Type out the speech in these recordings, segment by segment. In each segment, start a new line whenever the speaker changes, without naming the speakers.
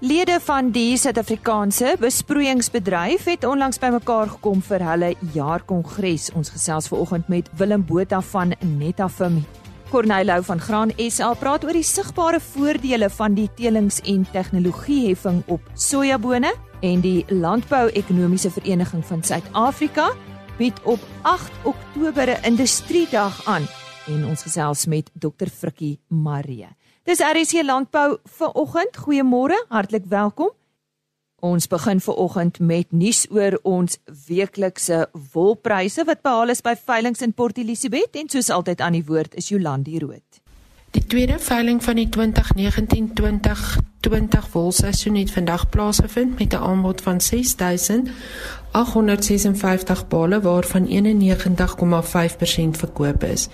Lede van die Suid-Afrikaanse besproeiingsbedryf het onlangs bymekaar gekom vir hulle jaarkongres. Ons gesels veraloggend met Willem Botha van Netafim. Corneilou van Graan SA praat oor die sigbare voordele van die telings- en tegnologieheffing op sojabone en die Landbou-ekonomiese Vereniging van Suid-Afrika bied op 8 Oktober 'n industriedag aan en ons gesels met Dr Frikkie Maree. Dis RC Landbou vir oggend. Goeiemôre, hartlik welkom. Ons begin ver oggend met nuus oor ons weeklikse wolpryse wat behaal is by veilinge in Port Elizabeth en soos altyd aan die woord is Jolandi Rood.
Die tweede veiling van die 2019-2020 wolseisoen het vandag plaasgevind met 'n aanbod van 6856 bale waarvan 91,5% verkoop is.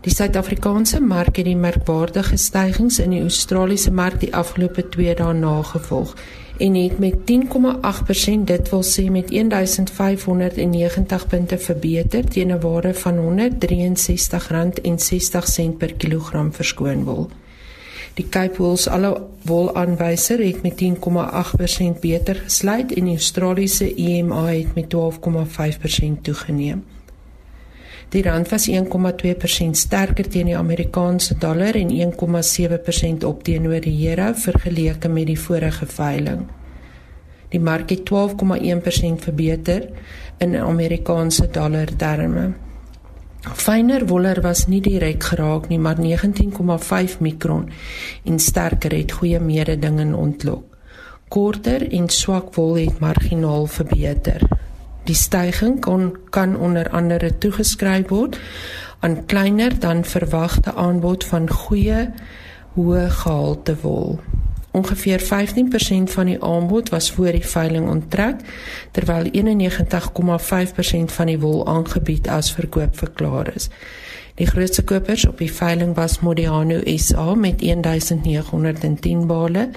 Die Suid-Afrikaanse mark het die merkwaardige stygings in die Australiese mark die afgelope 2 dae nagevolg en het met 10,8% dit wil sê met 1590 punte verbeter teen 'n waarde van R163.60 per kilogram verskoon wol. Die Cape Wool's alle wol aanwyser het met 10,8% beter gesluit en die Australiese EMA het met 12,5% toegeneem. Die rand was 1,2% sterker teen die Amerikaanse dollar en 1,7% op teenoor die euro vergeleke met die vorige veiling. Die mark het 12,1% verbeter in Amerikaanse dollar terme. Fyner woller was nie direk geraak nie, maar 19,5 mikron en sterker het goeie mededinging ontlok. Korter en swak wol het marginaal verbeter. Die stygings kon kan onder andere toegeskryf word aan kleiner dan verwagte aanbod van goeie hoë gehalte wol. Ongeveer 15% van die aanbod was voor die veiling onttrek terwyl 91,5% van die wol aangebied as verkoop verklaar is. Die grootste kopers op die veiling was Modiano SA met 1910 bale,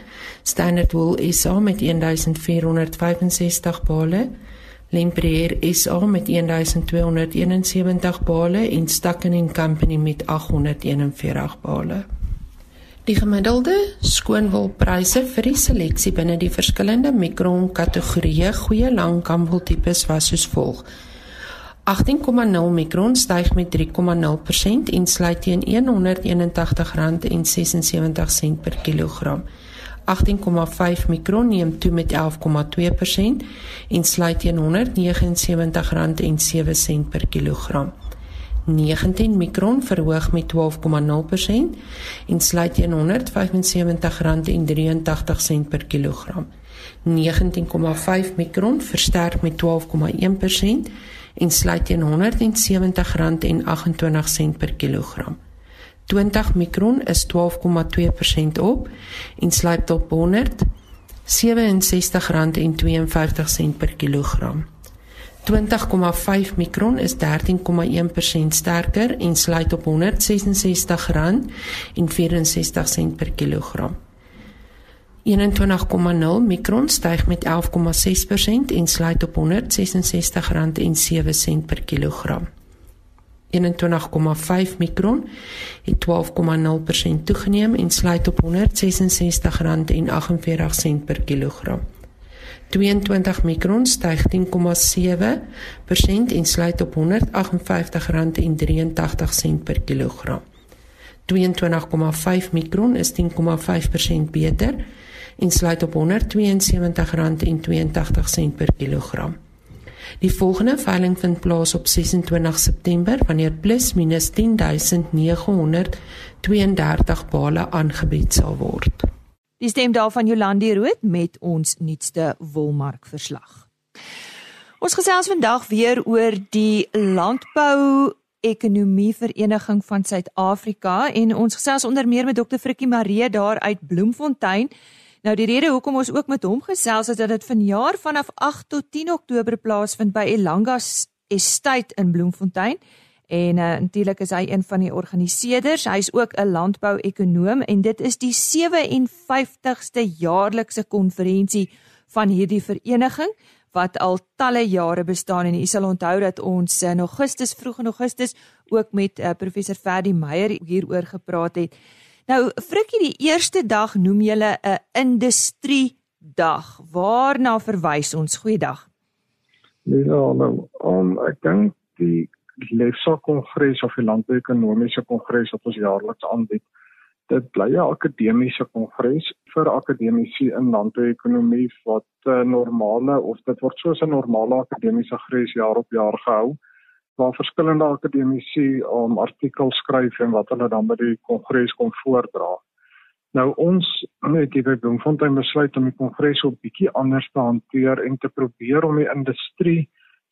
Standard Wool SA met 1465 bale, Lempreer SA met 1271 bale en Stacken & Company met 841 bale. Die gemiddelde skoonwolpryse vir die seleksie binne die verskillende mikron kategorieë goeie lang kamwoltipes was soos volg: 18,0 mikron styg met 3,0% en sluit teen R181,76 per kilogram. 18,5 mikron neem toe met 11,2% en sluit teen R179,07 per kilogram. 19 mikron verhoog met 12,0% en sluit teen R175,83 per kilogram. 19,5 mikron versterk met 12,1% en sluit teen R170,28 per kilogram. 20 mikron is 12,2% op en sluit op R167,52 per kilogram. 20,5 mikron is 13,1% sterker en sluit op R166,64 per kilogram. 21,0 mikron styg met 11,6% en sluit op R166,07 per kilogram. 21,5 mikron het 12,0% toegeneem en sluit op R166,48 per kilogram. 22 mikron styg 10,7% en sluit op R158,83 per kilogram. 22,5 mikron is 10,5% beter en sluit op R172,82 per kilogram. Die volgende veiling vind plaas op 26 September wanneer plus minus 10932 bale aangebied sal word.
Die stem daarvan Jolandi Rood met ons nuutste wolmark verslag. Ons gesels vandag weer oor die landbou ekonomie vereniging van Suid-Afrika en ons gesels onder meer met Dr Frikkie Maree daar uit Bloemfontein. Nou die rede hoekom ons ook met hom gesels is dat dit vanjaar vanaf 8 tot 10 Oktober plaasvind by Elangas Estate in Bloemfontein. En uh, natuurlik is hy een van die organiseerders. Hy's ook 'n landbou-ekonoom en dit is die 57ste jaarlikse konferensie van hierdie vereniging wat al talle jare bestaan en u sal onthou dat ons in Augustus vroeg in Augustus ook met uh, professor Ferdi Meyer hieroor gepraat het. Nou, Frikkie, die eerste dag noem julle 'n industrie dag. Waarna verwys ons? Goeiedag.
Ja, nou, um, ek dink die Lefsa Kongres of die Landbouekonomiese Kongres wat ons jaarliks aanbied, dit bly 'n akademiese kongres vir akademici in landbouekonomie wat uh, normale of dit word soos 'n normale akademiese kongres jaar op jaar gehou waar verskillende akademici om artikels skryf en wat hulle dan by die kongres kom voordra. Nou ons het hier by Bloemfontein besluit om die kongres op bietjie anders te hanteer en te probeer om die industrie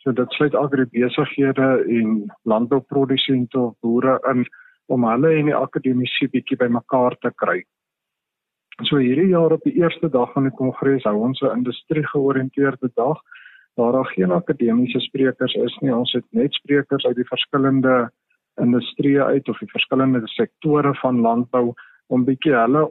so dit sluit agribesighede en landbouprodusente of boere in om hulle en die akademici bietjie bymekaar te kry. So hierdie jaar op die eerste dag van die kongres hou ons 'n industrie-georiënteerde dag waar daar geen akademiese sprekers is nie. Ons het net sprekers uit die verskillende industrieë uit of die verskillende sektore van landbou om bietjie hulle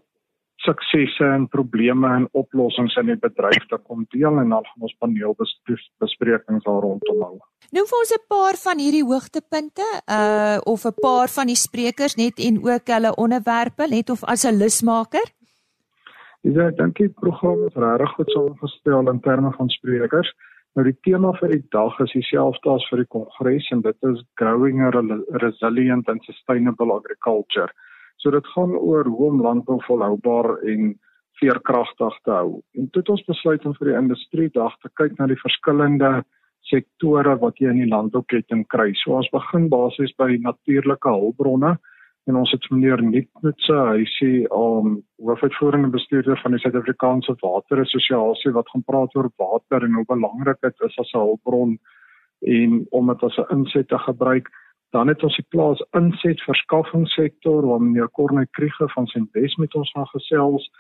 suksesse en probleme en oplossings in die bedryf te kom deel en dan gaan ons paneelbesprekings daar rondom hou.
Noem vir ons 'n paar van hierdie hoogtepunte, uh of 'n paar van die sprekers net en ook hulle onderwerpe net of as 'n lusmaker.
Ja, die program is regtig goed saamgestel in terme van sprekers. Nou die tema vir die dag is dieselfde as vir die kongres en dit is growing a resilient and sustainable agriculture. So dit gaan oor hoe om landbou volhoubaar en veerkragtig te hou. En toe het ons besluit om vir die industrie dag te kyk na die verskillende sektore wat jy in die landbouketting kry. So ons begin basies by natuurlike hulpbronne en ons het meneer Nietnutse, hy sê om um, hoofuitvoerende bestuurder van die Suid-Afrikaanse Water Assosiasie wat gaan praat oor water en hoe belangrik dit is as 'n hulpbron en om dit as 'n inset te gebruik. Dan het ons die plaas inset verskaffingssektor waar meneer Corne Kriege van Senwes met ons gaan gesels.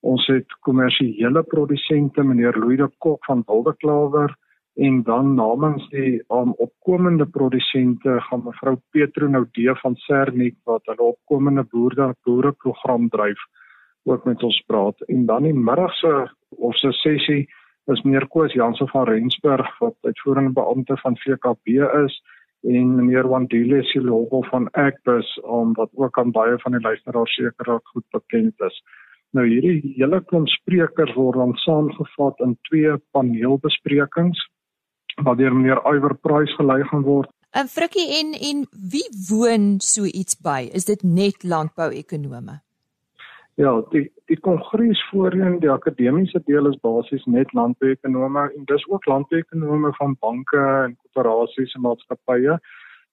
Ons het kommersiële produsente meneer Louis de Kok van Wildeklawer en dan namens die um, opkomende produsente gaan mevrou Petro Noudee van Sernik wat hulle opkomende boere boere program dryf ook met ons praat en dan die middagse of se sessie is meneer Koos Jansen van Rensburg wat uitvoerende beampte van VKB is en meneer Wandile Silobo van Agbus om wat ook aan baie van die luisteraars seker ook goed bekend is. Nou hierdie hele klomp sprekers word dan saamgevat in twee paneelbesprekings wat deur meneer Iwer Price gelei gaan word.
En Frikkie en en wie woon so iets by? Is dit net landbou-ekonome?
Ja, die die kongres voorheen, die akademiese deel is basies net landbouekonome en dis ook landbouekonome van banke en koöperasies en maatskappye.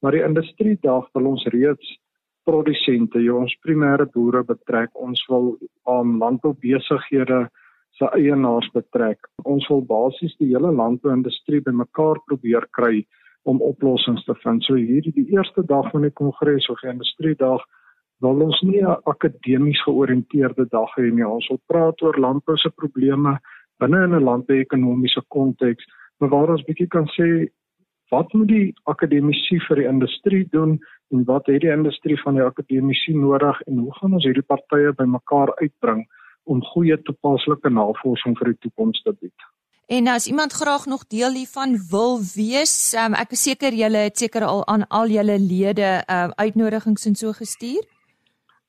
Maar die industrie dag wil ons reeds produsente, jy ons primêre boere betrek. Ons wil aan um, landboubesighede se eienaars betrek. Ons wil basies die hele landbouindustrie bymekaar probeer kry om oplossings te vind. So hierdie die eerste dag van die kongres of die industrie dag wil ons nie 'n akademies georiënteerde dag hê nie. Ons wil praat oor landbou se probleme binne in 'n landbouekonomiese konteks, maar waar ons bietjie kan sê wat moet die akademici vir die industrie doen en wat het die industrie van die akademici nodig en hoe gaan ons hierdie partye bymekaar uitbring om goeie toepaslike navorsing vir die toekoms te bied.
En as iemand graag nog deel hiervan wil wees, um, ek is seker julle het seker al aan al julle lede um, uitnodigings en so gestuur.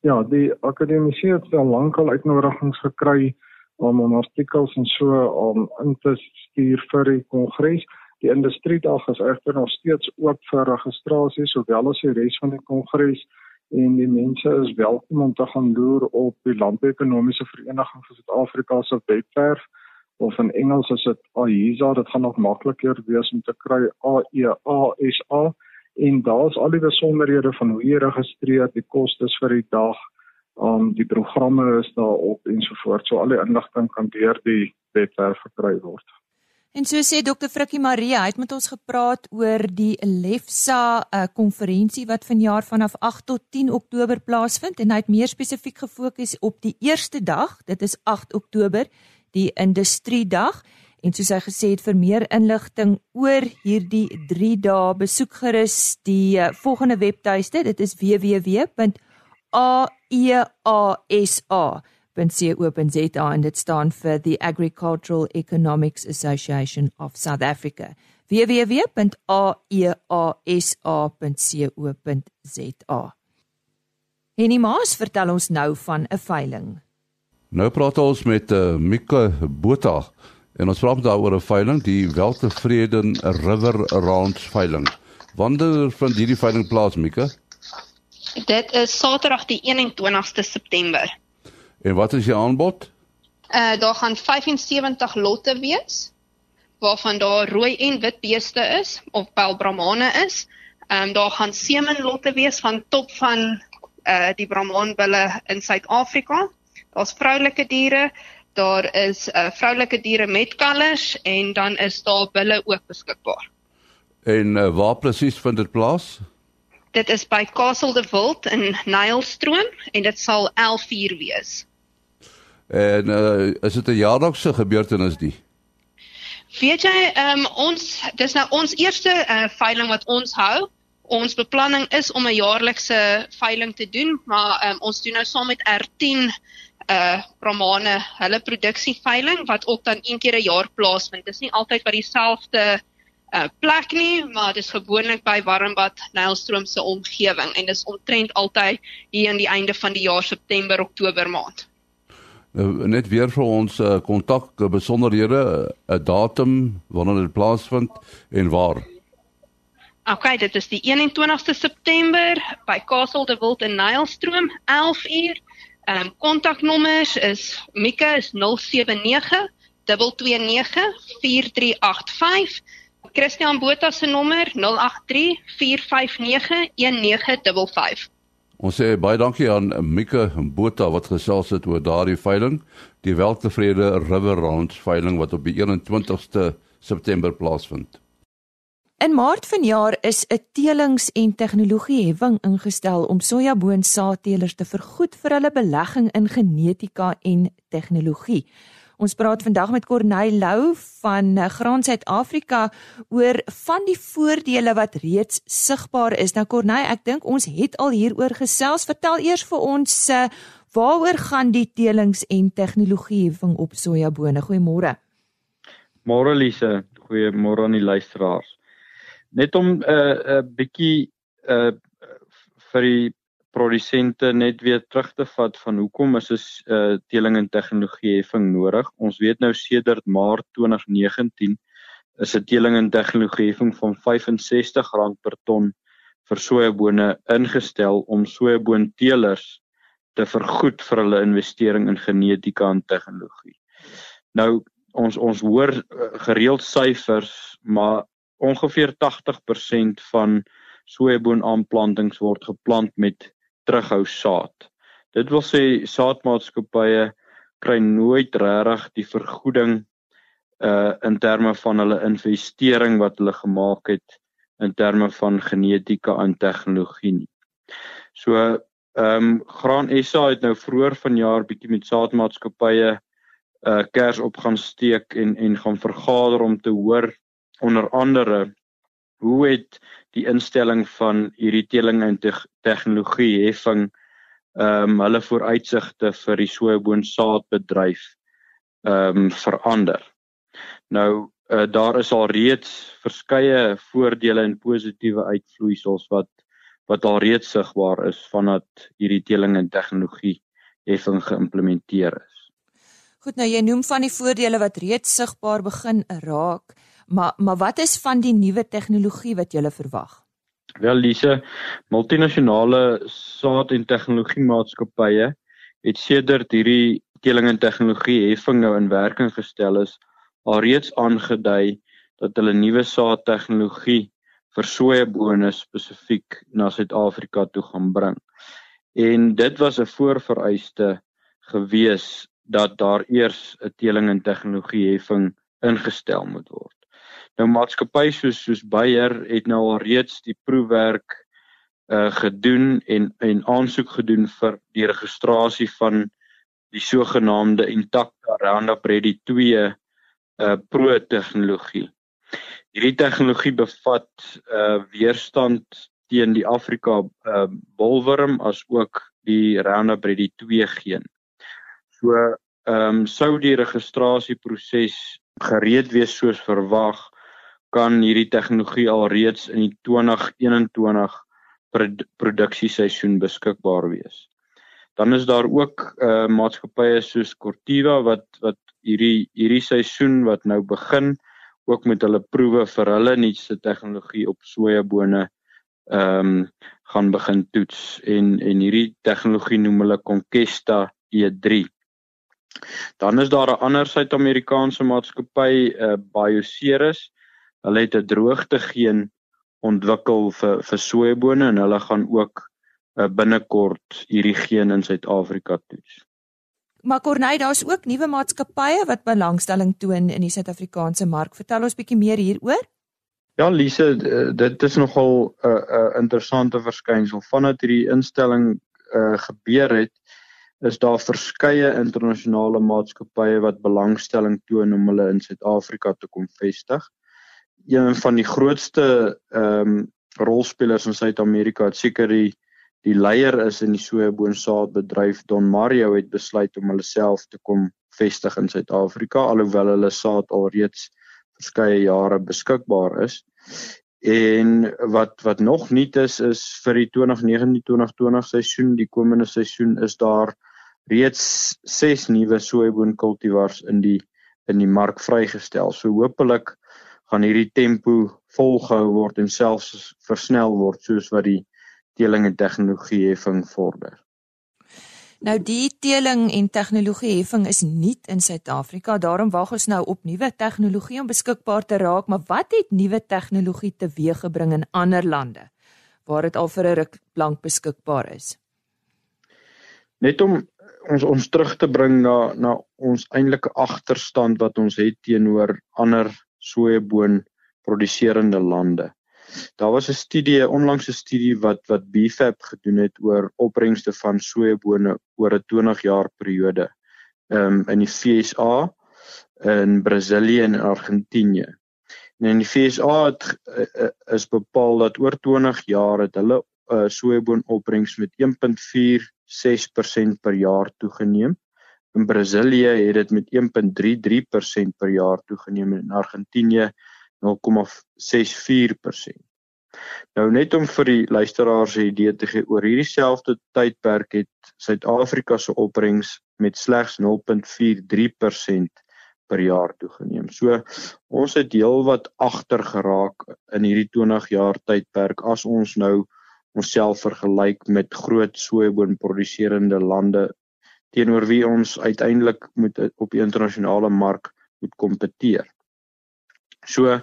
Ja, die akademisie het al lank al uitnodigings gekry om om artikels en so om in te stuur vir die kongres. Die industriedag is egter nog steeds oop vir registrasie sowel as die res van die kongres en die mense is welkom om te gaan loer op die Landbouekonomiese Vereniging van Suid-Afrika se webwerf of in Engels is dit AISA, dit gaan nog makliker wees om te kry A E A S A en daar's al die besonderhede van hoe jy registreer, die kostes vir die dag, um die programme is daar op en so voort. So al die inligting kan deur die webwerf gekry word.
En so sê Dr. Frikkie Maria, hy het met ons gepraat oor die Lefsa uh, eh, konferensie wat vanjaar vanaf 8 tot 10 Oktober plaasvind en hy het meer spesifiek gefokus op die eerste dag, dit is 8 Oktober, die Industriedag. En soos hy gesê het vir meer inligting oor hierdie 3 dae besoek gerus die uh, volgende webtuiste. Dit is www.aeasa.co.za en dit staan vir the Agricultural Economics Association of South Africa. www.aeasa.co.za. Henny Maas vertel ons nou van 'n veiling.
Nou praat ons met uh, Mika Botha en ons praat daaroor 'n veiling, die Weltevreden River Ranch veiling. Wanneer vind hierdie veiling plaas, Mika?
Dit is Saterdag die 21ste September.
En wat is die aanbod?
Uh daar gaan 75 lotte wees waarvan daar rooi en wit beeste is of pel brahmane is. Ehm um, daar gaan semen lotte wees van top van uh die brahmaanbulle in Suid-Afrika. Daar's vroulike diere, daar is uh vroulike diere met kalvers en dan is daar bulle ook beskikbaar.
En uh, waar presies vind dit plaas?
Dit is by Castle de Wild in Nylstroom en dit sal 11:00 wees.
En uh, is dit 'n jaarlikse gebeurtenis die?
Weet jy, ehm um, ons dis nou ons eerste uh, veiling wat ons hou. Ons beplanning is om 'n jaarlikse veiling te doen, maar um, ons doen nou saam met R10 uh Romane hulle produksieveiling wat ook dan een keer 'n jaar plaasvind. Dis nie altyd by dieselfde uh plek nie, maar dit is gewoonlik by Warmbad, Nylstroom se omgewing en dis omtrent altyd hier aan die einde van die jaar September, Oktober maand.
Nou net weer vir ons uh, kontak uh, besonderhede, 'n uh, datum wanneer dit plaasvind en waar.
OK, dit is die 21ste September by Castle de Wild in Nylstroom, 11:00. Ehm um, kontaknommers is Mika is 079 229 4385. Christian Botha se nommer 083 459 1955.
Ons sê baie dankie aan Mika Botha wat gesels het oor daardie veiling, die Weltevrede River Ranch veiling wat op die 21ste September plaasvind.
In Maart vanjaar is 'n telings- en tegnologieheffing ingestel om sojaboonsaadteelers te vergoed vir hulle belegging in genetika en tegnologie. Ons praat vandag met Corneil Lou van eh, Graan Suid-Afrika oor van die voordele wat reeds sigbaar is. Nou Corneil, ek dink ons het al hieroor gesels. Vertel eers vir ons uh, waaroor gaan die telings- en tegnologieheffing op sojabone. Goeiemôre.
Môre Lise, goeiemôre aan die luisteraars net om 'n uh, 'n uh, bietjie uh vir die produsente net weer terug te vat van hoekom is 'n uh, teeling en tegnologie heffing nodig. Ons weet nou sedert Maart 2019 is 'n teeling en tegnologie heffing van R65 per ton vir sojabone ingestel om sojaboonteelers te vergoed vir hulle investering in genetika en tegnologie. Nou ons ons hoor gereeld syfers, maar ongeveer 80% van sojaboonaanplantings word geplant met terughou saad. Dit wil sê saadmaatskappye kry nooit regtig die vergoeding uh in terme van hulle investering wat hulle gemaak het in terme van genetika en tegnologie nie. So ehm um, Graan SA het nou vroeër vanjaar bietjie met saadmaatskappye uh kers op gaan steek en en gaan vergader om te hoor onder andere hoe het die instelling van hierdie teling en te tegnologie heffing ehm um, hulle vooruitsigte vir die sojaboonsaadbedryf ehm um, verander. Nou uh, daar is al reeds verskeie voordele en positiewe uitvloeisels wat wat al reeds sigbaar is vandat hierdie teling en tegnologie heffing geïmplementeer is.
Goed, nou jy noem van die voordele wat reeds sigbaar begin raak. Maar maar wat is van die nuwe tegnologie wat jy verwag?
Wel Lise, multinasjonale saad en tegnologie maatskappye het sedert hierdie teling en tegnologie heffing nou in werking gestel is, alreeds aangedui dat hulle nuwe saad tegnologie vir sojabone spesifiek na Suid-Afrika toe gaan bring. En dit was 'n voorvereiste gewees dat daar eers 'n teling en tegnologie heffing ingestel moet word. Nou maatskappye soos soos Bayer het nou al reeds die proefwerk uh gedoen en en aansoek gedoen vir die registrasie van die sogenaamde Intacta Roundup Ready 2 uh pro tegnologie. Hierdie tegnologie bevat uh weerstand teen die Afrika uh bolwurm as ook die Roundup Ready 2 geen. So ehm um, sou die registrasieproses gereed wees soos verwag kan hierdie tegnologie alreeds in die 2021 produksieseisoen beskikbaar wees. Dan is daar ook uh maatskappye soos Cortiva wat wat hierdie hierdie seisoen wat nou begin ook met hulle proewe vir hulle nuutste tegnologie op sojabone ehm um, gaan begin toets en en hierdie tegnologie noem hulle Conquesta E3. Dan is daar 'n ander Suid-Amerikaanse maatskappy, uh Bioceres. Hulle het 'n droogte geen ontwikkel vir vir sojabone en hulle gaan ook uh, binnekort hierdie geen in Suid-Afrika toets.
Maar Corneille, daar's ook nuwe maatskappye wat belangstelling toon in die Suid-Afrikaanse mark. Vertel ons bietjie meer hieroor.
Ja, Lise, dit is nogal 'n uh, 'n uh, interessante verskynsel. Vandat hierdie instelling uh, gebeur het, is daar verskeie internasionale maatskappye wat belangstelling toon om hulle in Suid-Afrika te kom vestig een van die grootste ehm um, rolspelers in Suid-Amerika seker die die leier is in die sojaboonsaadbedryf Don Mario het besluit om hulle self te kom vestig in Suid-Afrika alhoewel hulle saad alreeds verskeie jare beskikbaar is. En wat wat nog nuut is is vir die 2019-2020 seisoen, die komende seisoen is daar reeds 6 nuwe sojaboonkultivars in die in die mark vrygestel. So hopelik gaan hierdie tempo volgehou word en selfs versnel word soos wat die teeling en tegnologie heffing vorder.
Nou die teeling en tegnologie heffing is nuut in Suid-Afrika, daarom wag ons nou op nuwe tegnologie om beskikbaar te raak, maar wat het nuwe tegnologie teweeggebring in ander lande waar dit al vir 'n ruk lank beskikbaar is?
Net om ons ons terug te bring na na ons eintlike agterstand wat ons het teenoor ander sojaboon produseerende lande. Daar was 'n studie, 'n onlangse studie wat wat BFAP gedoen het oor opbrengste van sojabone oor 'n 20 jaar periode. Um, in die VSA, in Brasilië en Argentinië. En in die VSA het uh, is bepaal dat oor 20 jaar het hulle uh, sojaboon opbrengs met 1.46% per jaar toegeneem In Brasilië het dit met 1.33% per jaar toegeneem en in Argentinië 0.64%. Nou net om vir die luisteraars 'n idee te gee oor hierdie selfde tydperk het Suid-Afrika se opbrengs met slegs 0.43% per jaar toegeneem. So ons het heelwat agter geraak in hierdie 20 jaar tydperk as ons nou onsself vergelyk met groot sojaboonproduserende lande teenoor wie ons uiteindelik moet op die internasionale mark moet kompeteer. So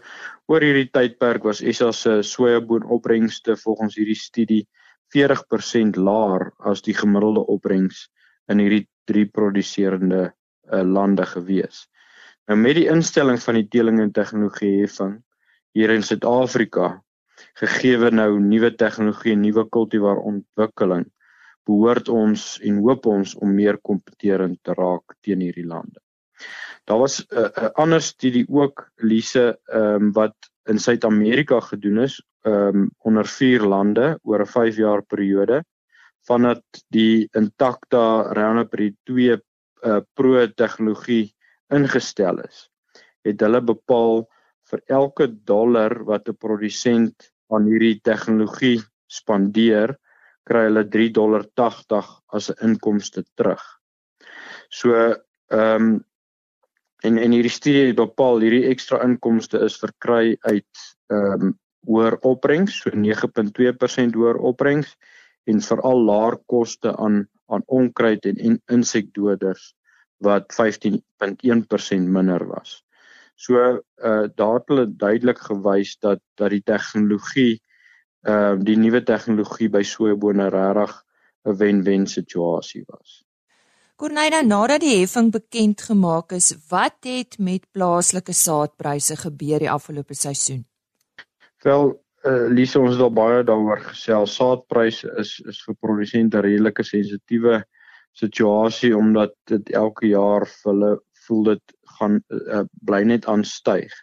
oor hierdie tydperk was SA se sojaboonopbrengste volgens hierdie studie 40% laer as die gemiddelde opbrengs in hierdie drie produseerende uh, lande gewees. Nou met die instelling van die teeling en tegnologie heffing hier in Suid-Afrika gegee nou nuwe tegnologie en nuwe kultivar ontwikkeling behoort ons en hoop ons om meer kompeterend te raak teen hierdie lande. Daar was 'n uh, 'n uh, ander studie ook Lise ehm um, wat in Suid-Amerika gedoen is ehm um, onder vier lande oor 'n 5 jaar periode vandat die Intacta Roundup 2 uh, Pro tegnologie ingestel is. Het hulle bepaal vir elke dollar wat 'n produsent aan hierdie tegnologie spandeer, kry hulle 3.80 dollar as 'n inkomste terug. So ehm um, en en hierdie studie het bepaal hierdie ekstra inkomste is verkry uit ehm um, hoër opbrengs, so 9.2% hoër opbrengs en veral laer koste aan aan onkruid en, en insekdoders wat 15.1% minder was. So uh daar het hulle duidelik gewys dat dat die tegnologie ehm uh, die nuwe tegnologie by sojabone regtig 'n wen-wen situasie was.
Corneida, nadat die heffing bekend gemaak is, wat het met plaaslike saadpryse gebeur die afgelope seisoen?
Wel, uh, Lise, ons het al baie daaroor gesels. Saadpryse is is vir produsente redelike sensitiewe situasie omdat dit elke jaar vir hulle voel dit gaan uh, bly net aanstyg.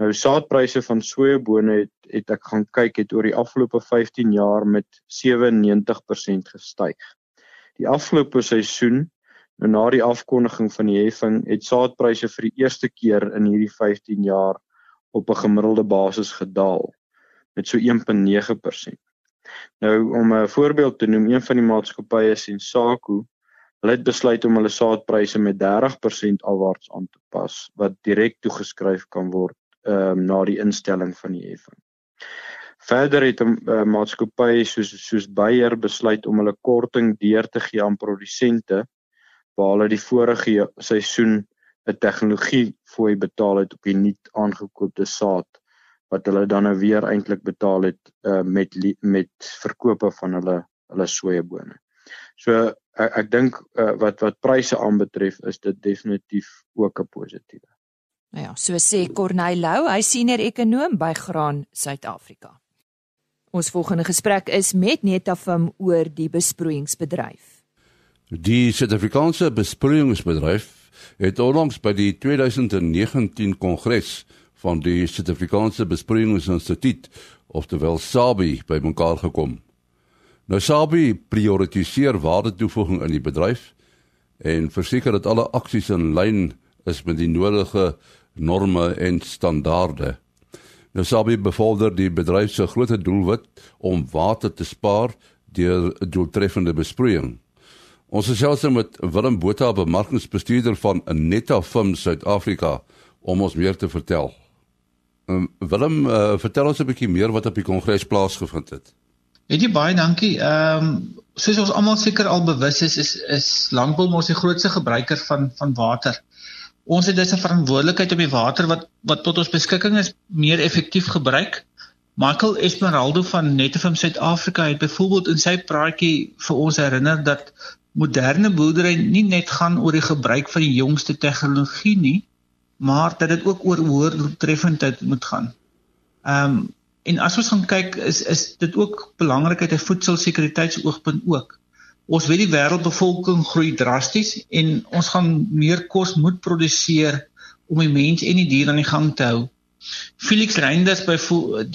Nou saadpryse van sojabone het het ek gaan kyk het oor die afgelope 15 jaar met 97% gestyg. Die afgelope seisoen, nou na die afkondiging van die heffing, het saadpryse vir die eerste keer in hierdie 15 jaar op 'n gemiddelde basis gedaal met so 1.9%. Nou om 'n voorbeeld te noem, een van die maatskappye Sensaku, hulle het besluit om hulle saadpryse met 30% afwaarts aan te pas wat direk toegeskryf kan word ehm um, na die instelling van die heffing. Verder het 'n uh, maatskappy soos soos Bayer besluit om hulle korting deur te gee aan produsente waar hulle die vorige seisoen 'n tegnologie fooi betaal het op die nuut aangekoopte saad wat hulle dan nou weer eintlik betaal het uh, met met verkope van hulle hulle sojabone. So ek, ek dink uh, wat wat pryse aanbetref is dit definitief ook 'n positiewe.
Nou ja, so sê Corneil Lou, hy senior ekonoom by Graan Suid-Afrika. Ons volgende gesprek is met Netafim oor die besproeiingsbedryf.
Die Suid-Afrikaanse besproeiingsbedryf het onlangs by die 2019 kongres van die Suid-Afrikaanse Besproeiingsinstituut, oftewel SABI, bymekaar gekom. Nou SABI prioritiseer waardetoevoeging in die bedryf en verseker dat alle aksies in lyn is met die nodige norme en standaarde. Nou SABI bevorder die bedryf se groot doelwit om water te spaar deur doeltreffende besproeiing. Ons gesels nou met Willem Botha, bemarkingsbestuurder van Netta Film Suid-Afrika om ons meer te vertel. Um, Willem, uh, vertel ons 'n bietjie meer wat op die kongres plaasgevind het.
Het jy baie dankie. Ehm um, soos ons almal seker al bewus is, is is landbou mos die grootste gebruiker van van water. Ons het dus 'n verantwoordelikheid om die water wat wat tot ons beskikking is meer effektief gebruik. Michael Esmeraldo van Netfilm Suid-Afrika het byvoorbeeld in sy praatjie vir ons herinner dat moderne boerdery nie net gaan oor die gebruik van die jongste tegnologie nie, maar dat dit ook oor hoër doeltreffendheid moet gaan. Ehm um, en as ons gaan kyk is is dit ook belangrik uit 'n voedselsekuriteitsoogpunt ook. Ons weet die wêreldbevolking groei drasties en ons gaan meer kos moet produseer om die mens en die dier aan die gang te hou. Felix Reinders by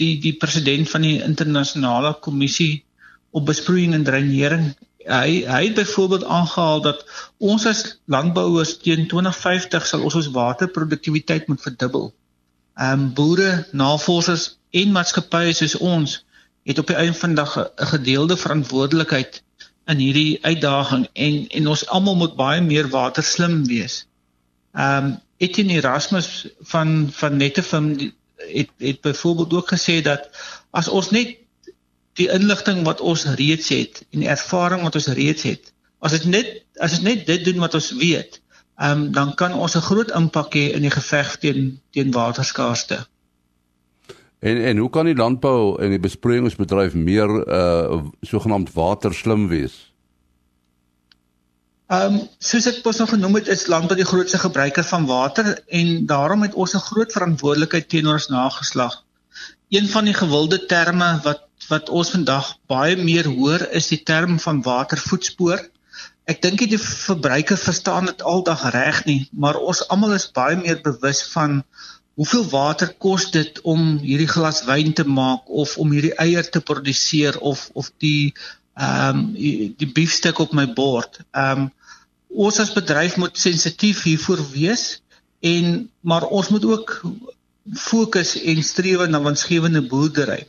die die president van die internasionale kommissie op besproeiing en dreinering hy hy het byvoorbeeld aangehaal dat ons as landbouers teen 2050 sal ons ons waterproduktiwiteit moet verdubbel. Ehm um, boere, navorsers en maatskappye soos ons het op die einde van die dag 'n gedeelde verantwoordelikheid in hierdie uitdaging en en ons almal moet baie meer waterslim wees. Ehm um, Etienne Erasmus van van Netefim het het byvoorbeeld ook gesê dat as ons net die inligting wat ons reeds het en die ervaring wat ons reeds het. As dit net as dit net dit doen wat ons weet, ehm um, dan kan ons 'n groot impak hê in die geveg teen teen waterskaarste.
En en hoe kan die landbou en die besproeiingsbedryf meer uh sogenaamd waterslim wees?
Ehm um, soos ek pas nog genoem het, is landbou die grootste gebruiker van water en daarom het ons 'n groot verantwoordelikheid teenoor ons nageslag. Een van die gewilde terme wat wat ons vandag baie meer hoor is die term van watervoetspoor. Ek dink die verbruiker verstaan dit aldag reg nie, maar ons almal is baie meer bewus van hoeveel water kos dit om hierdie glas wyn te maak of om hierdie eier te produseer of of die ehm um, die biefstuk op my bord. Ehm um, ons as bedryf moet sensitief hiervoor wees en maar ons moet ook fokus en streef na winsgewende boerdery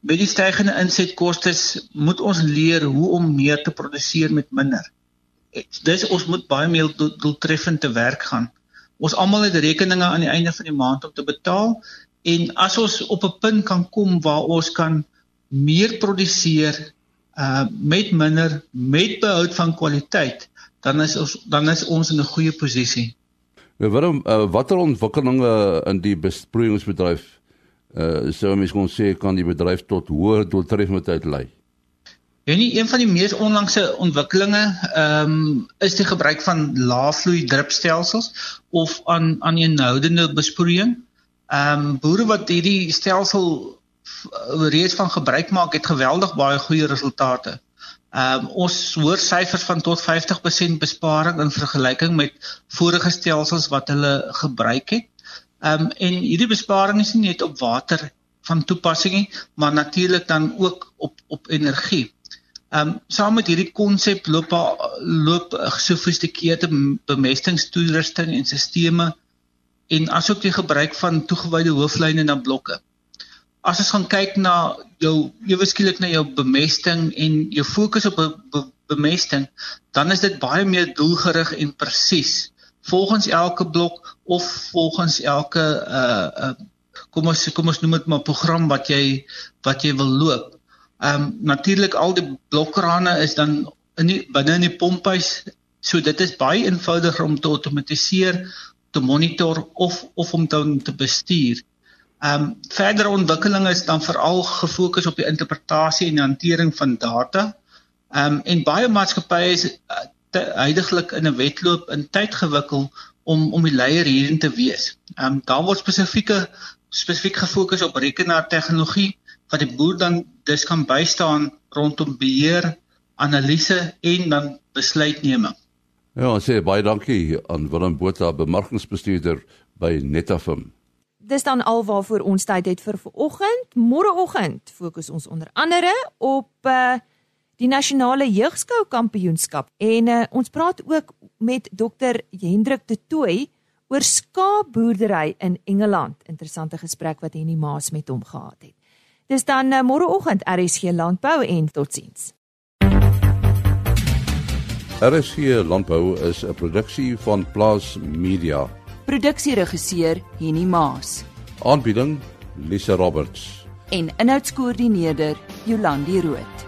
met die stygende insetkoste moet ons leer hoe om meer te produseer met minder. Dis ons moet baie meer doeltreffend te werk gaan. Ons almal het rekeninge aan die einde van die maand om te betaal en as ons op 'n punt kan kom waar ons kan meer produseer uh met minder met behoud van kwaliteit, dan is ons dan is ons in 'n goeie posisie.
Nou, waarom uh, watter ontwikkelinge in die besproeiingsbedryf uh sou mens kon sê kan die bedryf tot hoër doeltreffendheid lei.
Nie een van die mees onlangse ontwikkelinge ehm um, is die gebruik van laafvloei drupstelsels of aan aan eenhoudende besproeiing. Ehm um, boere wat hierdie stelsel reeds van gebruik maak, het geweldig baie goeie resultate. Ehm um, ons hoor syfers van tot 50% besparing in vergelyking met vorige stelsels wat hulle gebruik het. Ehm um, en hierdie besparing is nie net op water van toepassing nie, maar natuurlik dan ook op op energie. Ehm um, saam met hierdie konsep loop loop gesofistikeerde bemestingstoerusting en stelsels en asook die gebruik van toegewyde hooflyne na blokke. as ons gaan kyk na jou ewe skielik na jou bemesting en jou fokus op be, be, bemesting, dan is dit baie meer doelgerig en presies volgens elke blok of volgens elke uh, uh kom ons kom ons noem dit maar program wat jy wat jy wil loop. Ehm um, natuurlik al die blokkrane is dan in die, binne in die pomphuis. So dit is baie eenvoudiger om te outomatiseer, te monitor of of om dan te bestuur. Ehm um, verdere ontwikkeling is dan veral gefokus op die interpretasie en hantering van data. Ehm um, en baie maatskappye is heidaglik in 'n wedloop in tyd gewikkel om om die leier hierin te wees. Ehm um, daar word spesifieke spesifiek gefokus op rekenaartegnologie wat die boer dan dus kan bystaan rondom beheer, analise en dan besluitneming.
Ja, sê baie dankie aan Willem Botha, bemarkingsbestuurder by Netafim
dis dan al waarvoor ons tyd het vir vanoggend. Môreoggend fokus ons onder andere op uh die nasionale jeugskou kampioenskap en uh, ons praat ook met dokter Hendrik de Tooy oor skaapboerdery in Engeland. Interessante gesprek wat Henny Maas met hom gehad het. Dis dan uh, môreoggend RSG Landbou en totsiens.
RSG Landbou is 'n produksie van Plaas Media
Produksieregisseur Henny Maas.
Aanbieding Lisa Roberts.
En inhoudskoördineerder Jolandi Root.